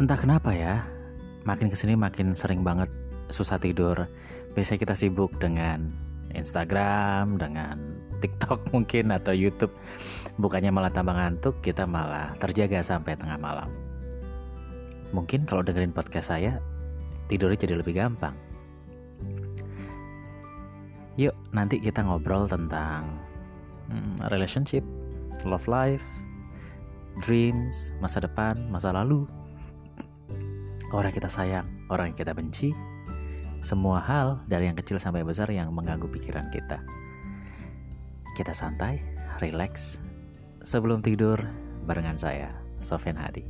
Entah kenapa ya, makin ke sini makin sering banget susah tidur. Biasanya kita sibuk dengan Instagram, dengan TikTok mungkin atau YouTube. Bukannya malah tambah ngantuk, kita malah terjaga sampai tengah malam. Mungkin kalau dengerin podcast saya, tidurnya jadi lebih gampang. Yuk, nanti kita ngobrol tentang hmm, relationship, love life, dreams, masa depan, masa lalu, orang kita sayang, orang yang kita benci, semua hal dari yang kecil sampai besar yang mengganggu pikiran kita. Kita santai, relax, sebelum tidur barengan saya, Sofian Hadi.